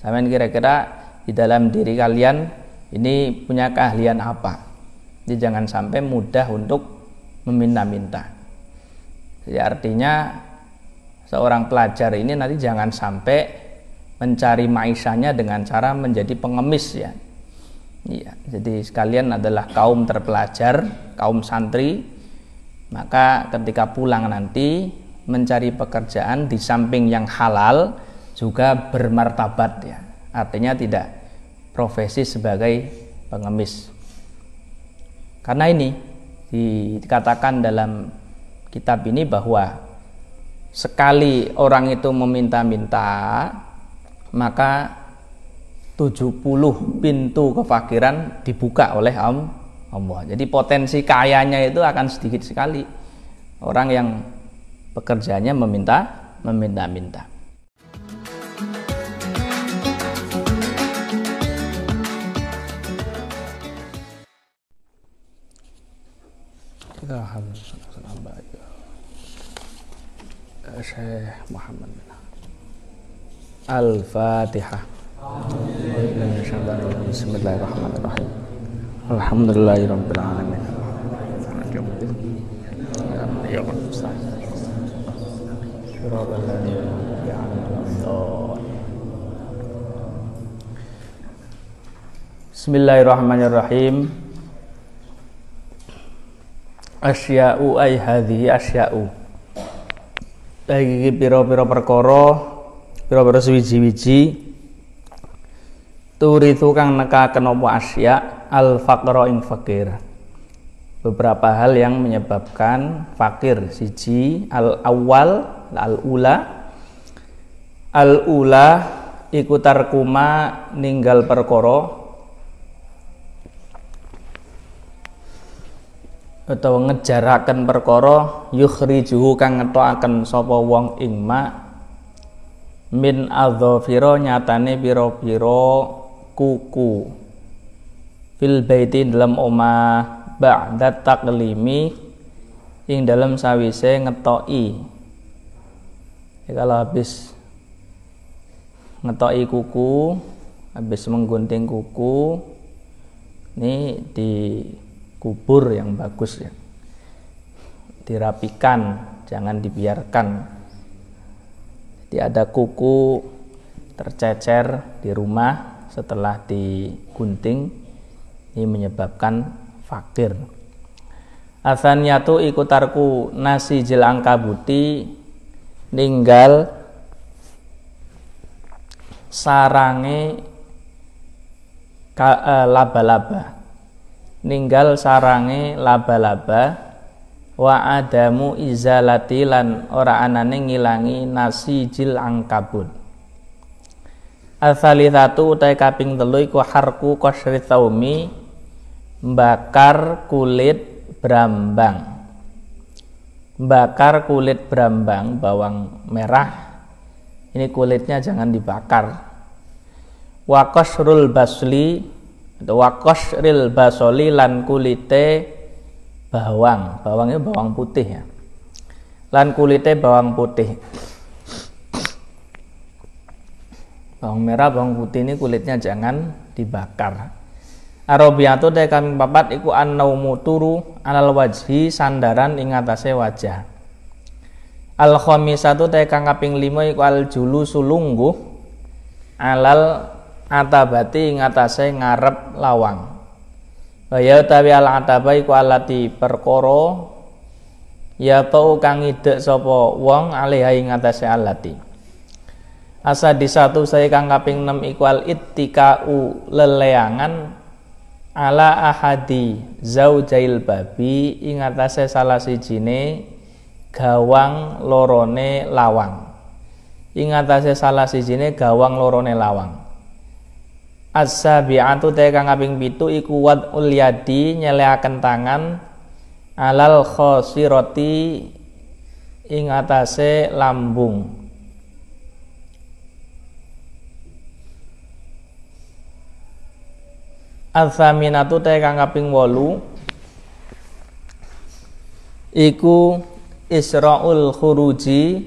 Sampean kira-kira di dalam diri kalian ini punya keahlian apa? Jadi jangan sampai mudah untuk meminta-minta. Jadi artinya seorang pelajar ini nanti jangan sampai mencari maisanya dengan cara menjadi pengemis ya. Iya, jadi sekalian adalah kaum terpelajar, kaum santri, maka ketika pulang nanti mencari pekerjaan di samping yang halal juga bermartabat ya. Artinya tidak profesi sebagai pengemis. Karena ini dikatakan dalam kitab ini bahwa sekali orang itu meminta-minta maka 70 pintu kefakiran dibuka oleh Allah. Jadi potensi kayanya itu akan sedikit sekali. Orang yang pekerjaannya meminta meminta-minta. Kita harus Syekh Muhammad. Al-Fatihah. Bismillahirrahmanirrahim. Alhamdulillahirabbil alamin. Bismillahirrahmanirrahim Asya'u ay hadhihi asya'u. Lagi piro-piro perkara piro-piro suwiji-wiji turitu kang nekaken apa asya al faqra ing fakir. Beberapa hal yang menyebabkan fakir siji al awal al ula al ula iku tarkuma ninggal perkara atau ngejaraken perkara yukhrijuhu kang ngetokaken sapa wong ing ma min adzafira nyatane pira-pira kuku fil baiti dalam omah ba'da taklimi ing dalam sawise ngetoki. Ya, kalau habis ngetoki kuku habis menggunting kuku ini di kubur yang bagus ya. Dirapikan jangan dibiarkan. Jadi ada kuku tercecer di rumah setelah digunting ini menyebabkan fakir. Asanyatu ikutarku nasi jil angkabuti ninggal sarange eh, laba-laba ninggal sarange laba-laba wa adamu izalati lan ora anane ngilangi nasi jil angkabut. Asalitatu utai kaping telu iku harku qasri taumi bakar kulit brambang. Bakar kulit brambang bawang merah ini kulitnya jangan dibakar. Wa qasrul basli wakos ril basoli lan kulite bawang. Bawangnya bawang putih ya. Lan kulite bawang putih. Bawang merah bawang putih ini kulitnya jangan dibakar. Arabiatu te kami papat iku annaumu turu alal wajhi sandaran ing atase wajah. Al khamisatu te kang kaping 5 iku al julu sulungguh alal atabati ngatasé ngarep lawang. Waya utawi al ataba iku alati perkara ya tau kang idek sapa wong alih ing ngatasé alati. Asa di satu saya kang kaping 6 iku al ittikau leleangan ala ahadi zaujail babi ing atase salah sijine gawang lorone lawang. Ing atase salah sijine gawang lorone lawang As-sabi'atu te kang kaping 7 iku wad'ul yadi nyeleaken tangan alal khosirati ing atase lambung. Al-thaminatu te kang kaping 8 iku Isra'ul khuruji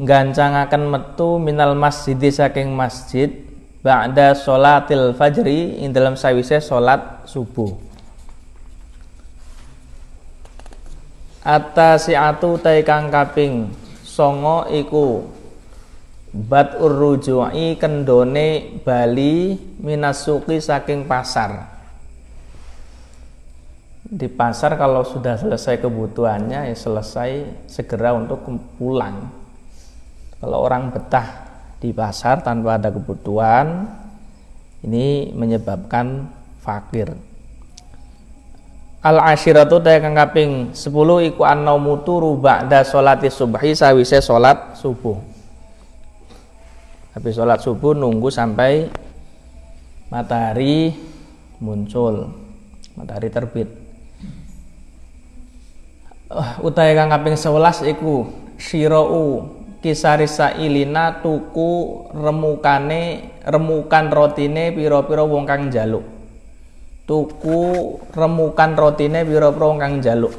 gancangaken metu minal masjid saking masjid ba'da sholatil fajri ing dalam sawise salat subuh. Atasiatu tai kang kaping songo iku bat urruju'i kendone bali minasuki saking pasar. Di pasar kalau sudah selesai kebutuhannya ya selesai segera untuk pulang. Kalau orang betah di pasar tanpa ada kebutuhan ini menyebabkan fakir. Al ashiratu ta kang kaping 10 iku annaumu turu ba'da sholati subhi sawise salat subuh. Habis sholat subuh nunggu sampai matahari muncul matahari terbit. Uh, kang kaping 11 iku syirau kisari sailina tuku remukane remukan rotine piro-piro wong kang jaluk tuku remukan rotine piro-piro kang jaluk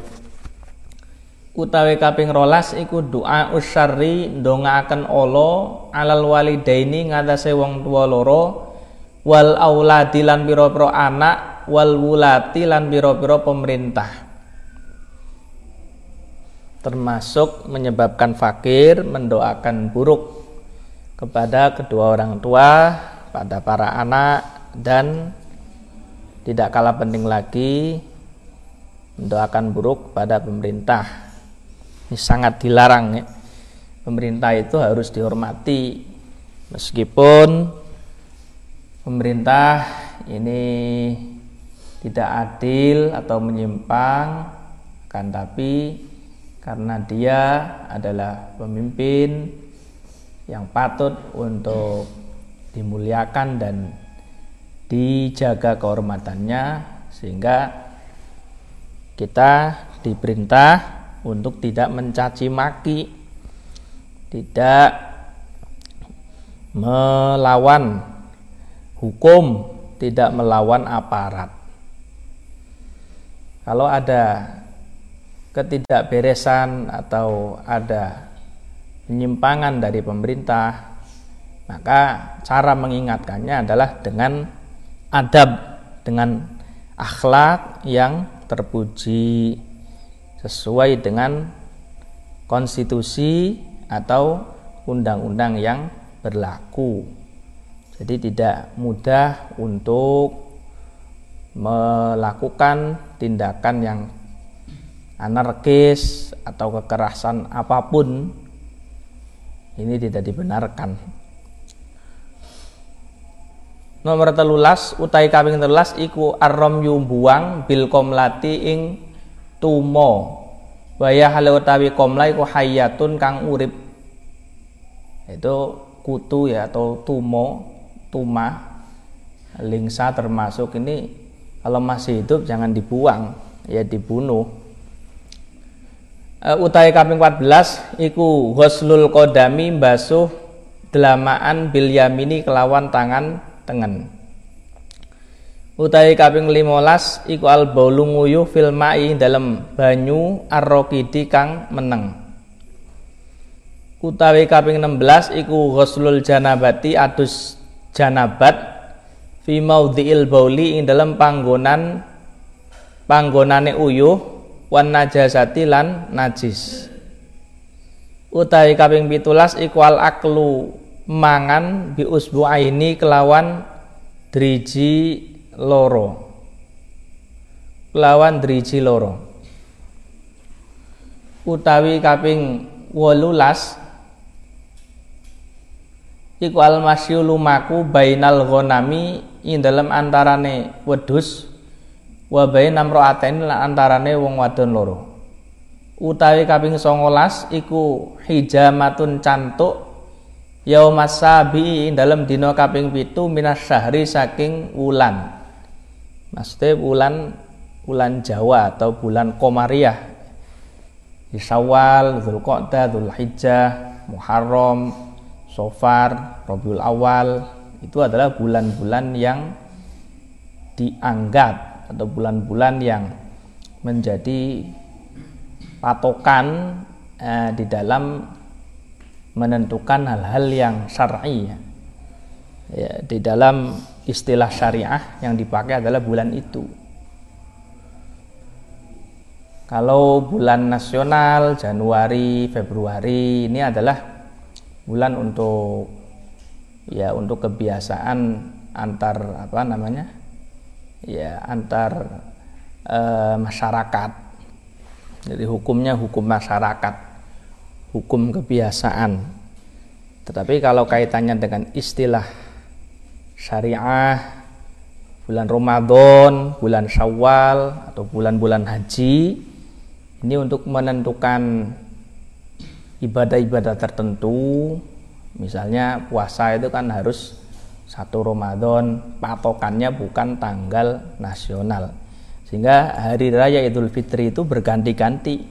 utawi kaping rolas iku doa usyari ndongaaken Allah alal walidaini ngatasé wong tuwa loro wal auladi lan pira-pira anak wal wulati lan pira-pira pemerintah termasuk menyebabkan fakir, mendoakan buruk kepada kedua orang tua, pada para anak dan tidak kalah penting lagi mendoakan buruk pada pemerintah. Ini sangat dilarang ya. Pemerintah itu harus dihormati meskipun pemerintah ini tidak adil atau menyimpang kan tapi karena dia adalah pemimpin yang patut untuk dimuliakan dan dijaga kehormatannya sehingga kita diperintah untuk tidak mencaci maki tidak melawan hukum tidak melawan aparat. Kalau ada ketidakberesan atau ada penyimpangan dari pemerintah, maka cara mengingatkannya adalah dengan adab, dengan akhlak yang terpuji sesuai dengan konstitusi atau undang-undang yang berlaku. Jadi tidak mudah untuk melakukan tindakan yang anarkis atau kekerasan apa pun ini tidak dibenarkan. Nomor telulas utai kaping telulas iku arrom buang bil komlati ing tumo. Waya hale utawi komla iku hayatun kang urip. Itu kutu ya atau tumo tuma lingsa termasuk ini. Kalau masih hidup jangan dibuang ya dibunuh utai kaping 14 iku ghuslul kodami basuh delamaan bil yamini kelawan tangan tengen. Utai kaping 15 iku al baulu nguyuh fil mai dalam banyu arrokidi kang meneng. Utawi kaping 16 iku ghuslul janabati adus janabat fi maudhi'il bauli ing dalam panggonan panggonane uyuh wan najasati lan najis. Utawi kaping pitulas ikwal aklu mangan bi usbu'aini kelawan driji loro. Kelawan driji loro. Utawi kaping wolulas iku al masyu lumaku bainal ghanami ing dalam antarane wedus wa bainam ra'atain lan antarane wong wadon loro. Utawi kaping 19 iku hijamatun cantuk yaumas sabi dalam dina kaping pitu minas syahri saking wulan. Maksudnya bulan bulan Jawa atau bulan Komariah di Syawal, Zulqa'dah, Zulhijjah, Muharram, Sofar, Rabiul Awal itu adalah bulan-bulan yang dianggap atau bulan-bulan yang menjadi patokan eh, di dalam menentukan hal-hal yang syar'i ya. ya di dalam istilah syariah yang dipakai adalah bulan itu kalau bulan nasional Januari Februari ini adalah bulan untuk ya untuk kebiasaan antar apa namanya ya antar e, masyarakat. Jadi hukumnya hukum masyarakat hukum kebiasaan. Tetapi kalau kaitannya dengan istilah syariah bulan Ramadan, bulan Syawal atau bulan-bulan haji ini untuk menentukan ibadah-ibadah tertentu. Misalnya puasa itu kan harus satu Ramadan patokannya bukan tanggal nasional. Sehingga hari raya Idul Fitri itu berganti-ganti.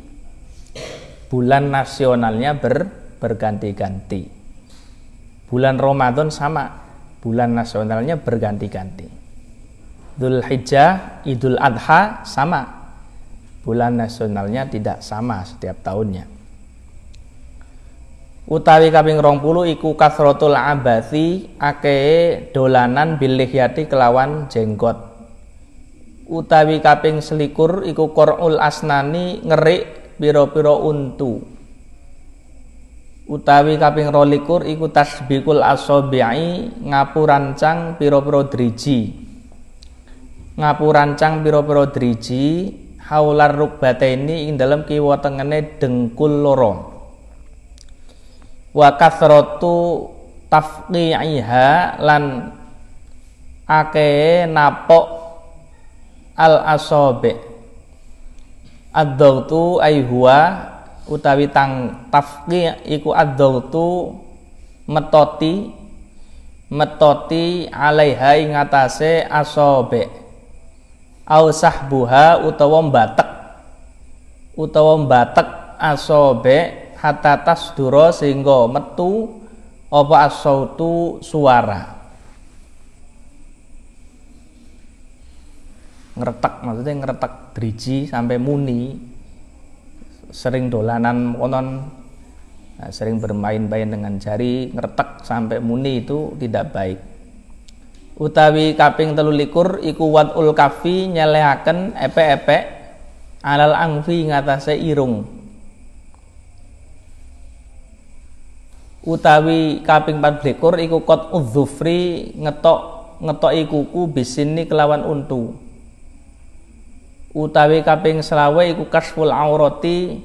Bulan nasionalnya ber, berganti-ganti. Bulan Ramadan sama bulan nasionalnya berganti-ganti. Idul Hijjah Idul Adha sama. Bulan nasionalnya tidak sama setiap tahunnya utawi kaping rong puluh iku kasrotul abasi ake dolanan bilihyati kelawan jenggot. Utawi kaping selikur iku korul asnani ngerik piro-piro untu. Utawi kaping rolikur iku tasbikul asobi'i ngapurancang piro-piro driji. Ngapurancang piro-piro driji haular rukbataini ing dalam kiwa tengene dengkul loro wa kasratu tafqi'iha lan ake napok al asobe. Ad-dautu ay huwa utawi tang tafqi iku ad-dautu metoti metoti alaiha ing atase asobe. Au sahbuha utawa batek utawa batek asobe hatta tasdura sehingga metu apa asautu suara. Ngeretek maksudnya ngeretek driji sampai muni. Sering dolanan konon. Nah, sering bermain-main dengan jari ngeretek sampai muni itu tidak baik. Utawi kaping telu likur iku wadul kafi nyelehaken epe-epe alal angfi ngatasé irung utawi kaping 14 iku kot udzufri ngetok ngetoki kuku bisini kelawan untu. Utawi kaping selawe iku kasful aurati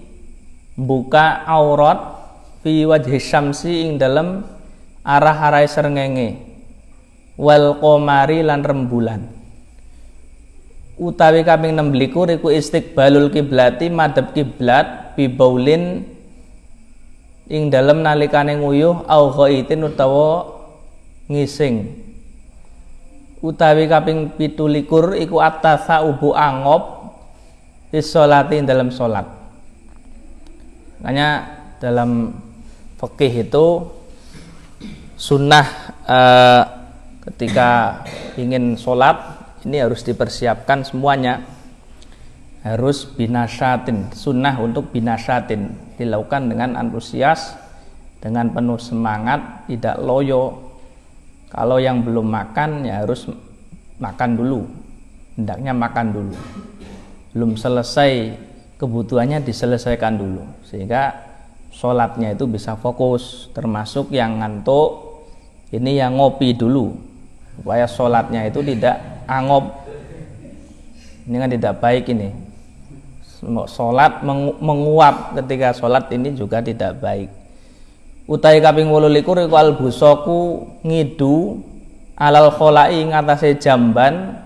buka aurat fi wajhi syamsi ing dalem arah-arah serengenge wal komari lan rembulan. Utawi kaping 16 iku istiqbalul kiblati madhep kiblat bi baulin ing dalem nalikane nguyuh au ghaitin utawa ngising. Utawi kaping 17 iku atasa ubu angop isolati dalam salat makanya dalam fikih itu sunnah eh, ketika ingin sholat ini harus dipersiapkan semuanya harus binasatin sunnah untuk binasatin dilakukan dengan antusias dengan penuh semangat tidak loyo. Kalau yang belum makan ya harus makan dulu. Hendaknya makan dulu. Belum selesai kebutuhannya diselesaikan dulu. Sehingga sholatnya itu bisa fokus termasuk yang ngantuk ini yang ngopi dulu. Supaya sholatnya itu tidak angop ini kan tidak baik ini sholat menguap ketika sholat ini juga tidak baik. Utai kaping wolulikur iku al busoku ngidu alal kholai ngatasi jamban.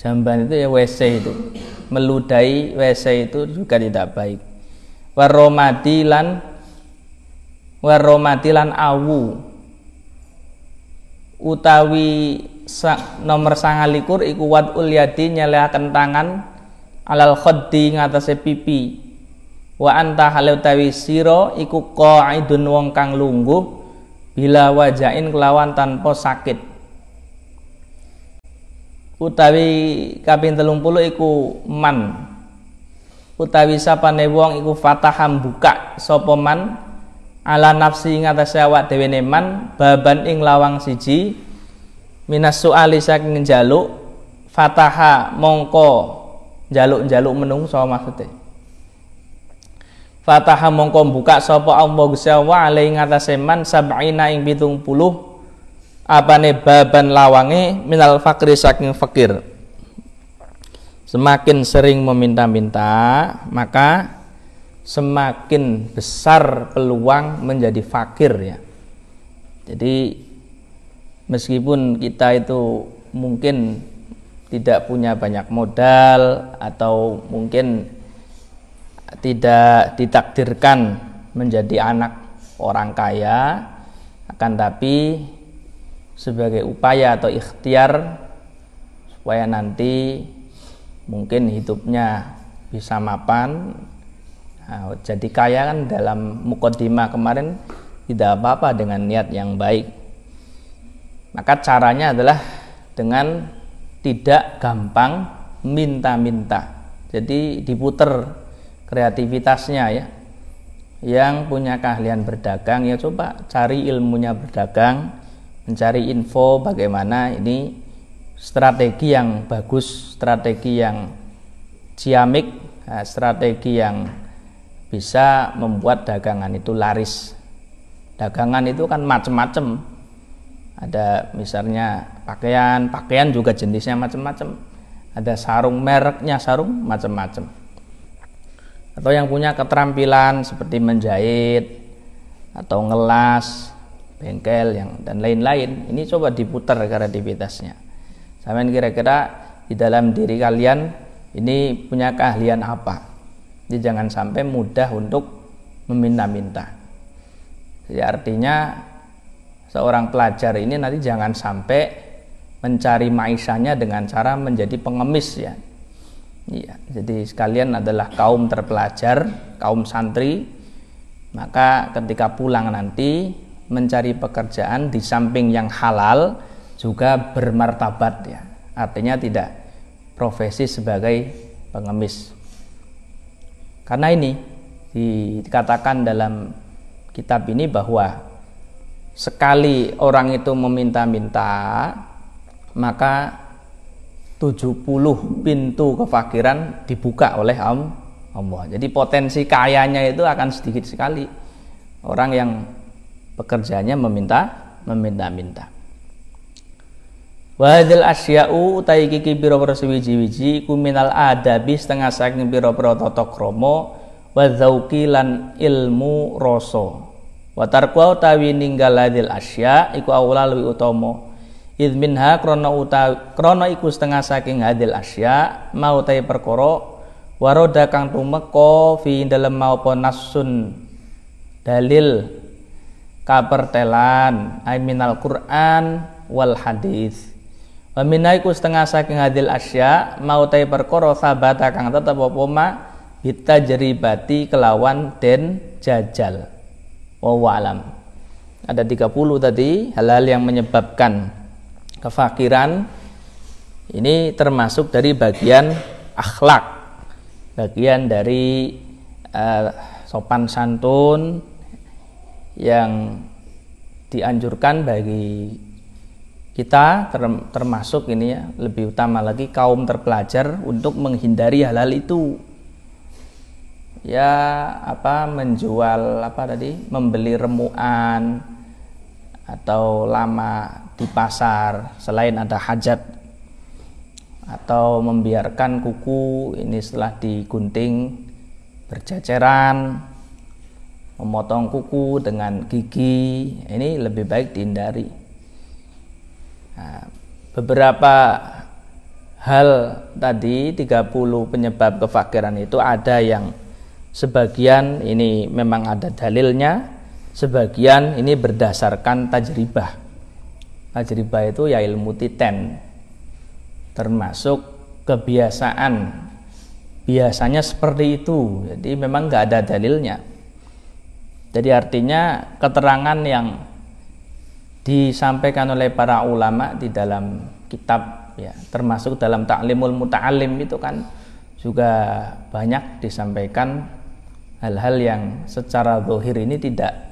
Jamban itu ya WC itu. Meludahi WC itu juga tidak baik. Waromadilan waromadilan awu. Utawi sa, nomor sangalikur iku wad ulyadi nyelehaken tangan alal khaddi ngatasé pipi. Wa anta halutawi sira iku qaidun wong kang lungguh bila wajain kelawan tanpa sakit. Utawi kaping 30 iku man. Utawi sapane wong iku fataham buka sapa man ala nafsi ngatasé awak dhewe neman baban ing lawang siji minas suali saking njaluk fataha mongko njaluk-njaluk menungso maksudnya Fataha mongko buka sapa Allah Gusti Allah alai ngatasé man sab'ina ing 70 apane baban lawange minal fakri saking fakir. Semakin sering meminta-minta, maka semakin besar peluang menjadi fakir ya. Jadi meskipun kita itu mungkin tidak punya banyak modal atau mungkin tidak ditakdirkan menjadi anak orang kaya akan tapi sebagai upaya atau ikhtiar supaya nanti mungkin hidupnya bisa mapan nah, jadi kaya kan dalam mukodima kemarin tidak apa-apa dengan niat yang baik. Maka caranya adalah dengan tidak gampang minta-minta. Jadi diputer kreativitasnya ya. Yang punya keahlian berdagang ya coba cari ilmunya berdagang mencari info bagaimana ini strategi yang bagus strategi yang ciamik nah, strategi yang bisa membuat dagangan itu laris. Dagangan itu kan macam-macam ada misalnya pakaian pakaian juga jenisnya macam-macam. Ada sarung mereknya sarung macam-macam. Atau yang punya keterampilan seperti menjahit atau ngelas bengkel yang dan lain-lain. Ini coba diputar kreativitasnya. Sampai kira-kira di dalam diri kalian ini punya keahlian apa? Jadi jangan sampai mudah untuk meminta-minta. Jadi artinya seorang pelajar ini nanti jangan sampai mencari maisanya dengan cara menjadi pengemis ya Iya, jadi sekalian adalah kaum terpelajar, kaum santri. Maka ketika pulang nanti mencari pekerjaan di samping yang halal juga bermartabat ya. Artinya tidak profesi sebagai pengemis. Karena ini dikatakan dalam kitab ini bahwa sekali orang itu meminta-minta maka 70 pintu kefakiran dibuka oleh Allah. Jadi potensi kayanya itu akan sedikit sekali. Orang yang pekerjaannya meminta meminta-minta. Wadil asya'u utai kiki biro biro sewiji-wiji kuminal adabi setengah saking biro biro toto kromo wadzauki lan ilmu roso watarkwa utawi ninggal adil asya iku awla lebih utomo id minha krana uta iku setengah saking hadil asya mau tay perkara waroda kang tumeka fi dalem maupun nasun dalil kapertelan ay minal Quran wal hadis. Wa minaiku setengah saking hadil asya mau tay perkara sabata kang tetep apa ma bati kelawan den jajal. Wa alam. Ada 30 tadi hal-hal yang menyebabkan kefakiran ini termasuk dari bagian akhlak bagian dari uh, sopan santun yang dianjurkan bagi kita termasuk ini ya lebih utama lagi kaum terpelajar untuk menghindari hal-hal itu. Ya apa menjual apa tadi membeli remuan atau lama di pasar selain ada hajat atau membiarkan kuku ini setelah digunting berceceran memotong kuku dengan gigi ini lebih baik dihindari. Nah, beberapa hal tadi 30 penyebab kefakiran itu ada yang sebagian ini memang ada dalilnya sebagian ini berdasarkan tajribah. Tajribah itu ya ilmu titen. Termasuk kebiasaan. Biasanya seperti itu. Jadi memang nggak ada dalilnya. Jadi artinya keterangan yang disampaikan oleh para ulama di dalam kitab ya termasuk dalam taklimul muta'alim itu kan juga banyak disampaikan hal-hal yang secara dohir ini tidak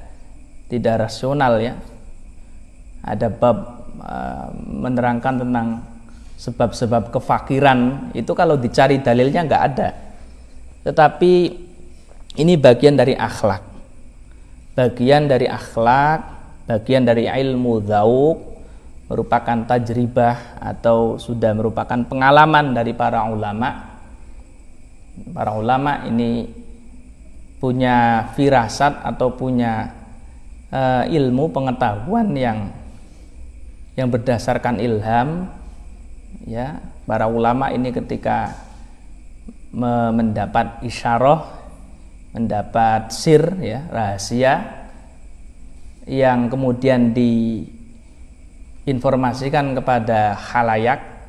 tidak rasional ya. Ada bab uh, menerangkan tentang sebab-sebab kefakiran. Itu kalau dicari dalilnya nggak ada. Tetapi ini bagian dari akhlak. Bagian dari akhlak bagian dari ilmu zauk merupakan tajribah atau sudah merupakan pengalaman dari para ulama. Para ulama ini punya firasat atau punya uh, ilmu pengetahuan yang yang berdasarkan ilham ya. Para ulama ini ketika me mendapat isyarah mendapat sir ya rahasia yang kemudian diinformasikan kepada halayak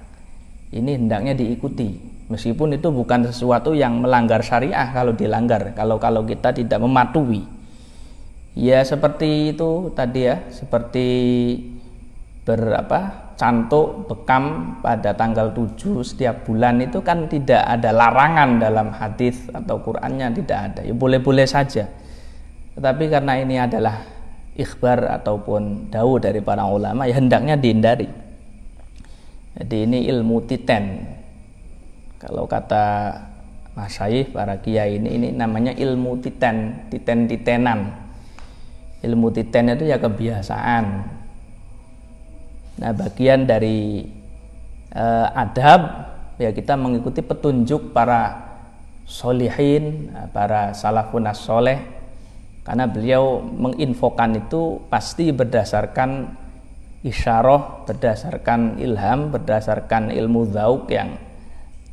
ini hendaknya diikuti. Meskipun itu bukan sesuatu yang melanggar syariah kalau dilanggar kalau kalau kita tidak mematuhi ya seperti itu tadi ya seperti berapa cantuk bekam pada tanggal 7 setiap bulan itu kan tidak ada larangan dalam hadis atau Qur'annya tidak ada. Ya boleh-boleh saja. Tetapi karena ini adalah ikhbar ataupun dawu dari para ulama ya hendaknya dihindari. Jadi ini ilmu titen. Kalau kata Mas Syaih para kiai ini ini namanya ilmu titen titen titenan ilmu titen itu ya kebiasaan Nah, bagian dari uh, adab ya kita mengikuti petunjuk para solihin, eh, para salafun soleh karena beliau menginfokan itu pasti berdasarkan isyarah, berdasarkan ilham, berdasarkan ilmu zauk yang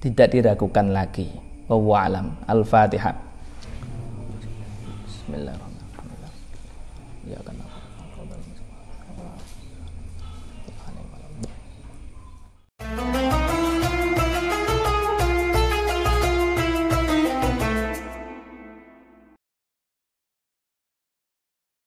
tidak diragukan lagi. Wallahu alam. Al-Fatihah. Bismillahirrahmanirrahim. Ya kan.